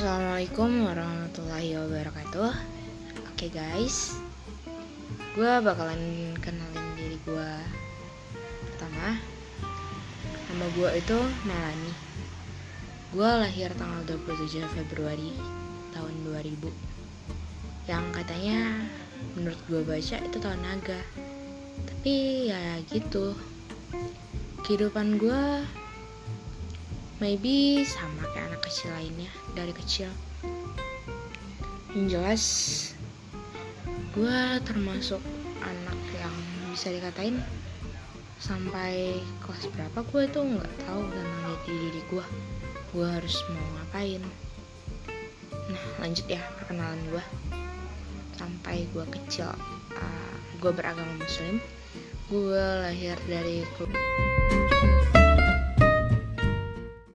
Assalamualaikum warahmatullahi wabarakatuh. Oke guys. Gue bakalan kenalin diri gue Pertama. Nama gue itu Melani. Gue lahir tanggal 27 Februari tahun 2000 Yang katanya menurut gue baca itu tahun naga. Tapi ya gitu. Kehidupan gue maybe sama kayak anak kecil lainnya dari kecil. Yang jelas gue termasuk anak yang bisa dikatain sampai kelas berapa gue itu nggak tahu tentang jati diri gue gue harus mau ngapain. Nah lanjut ya perkenalan gue sampai gue kecil uh, gue beragama muslim gue lahir dari keluarga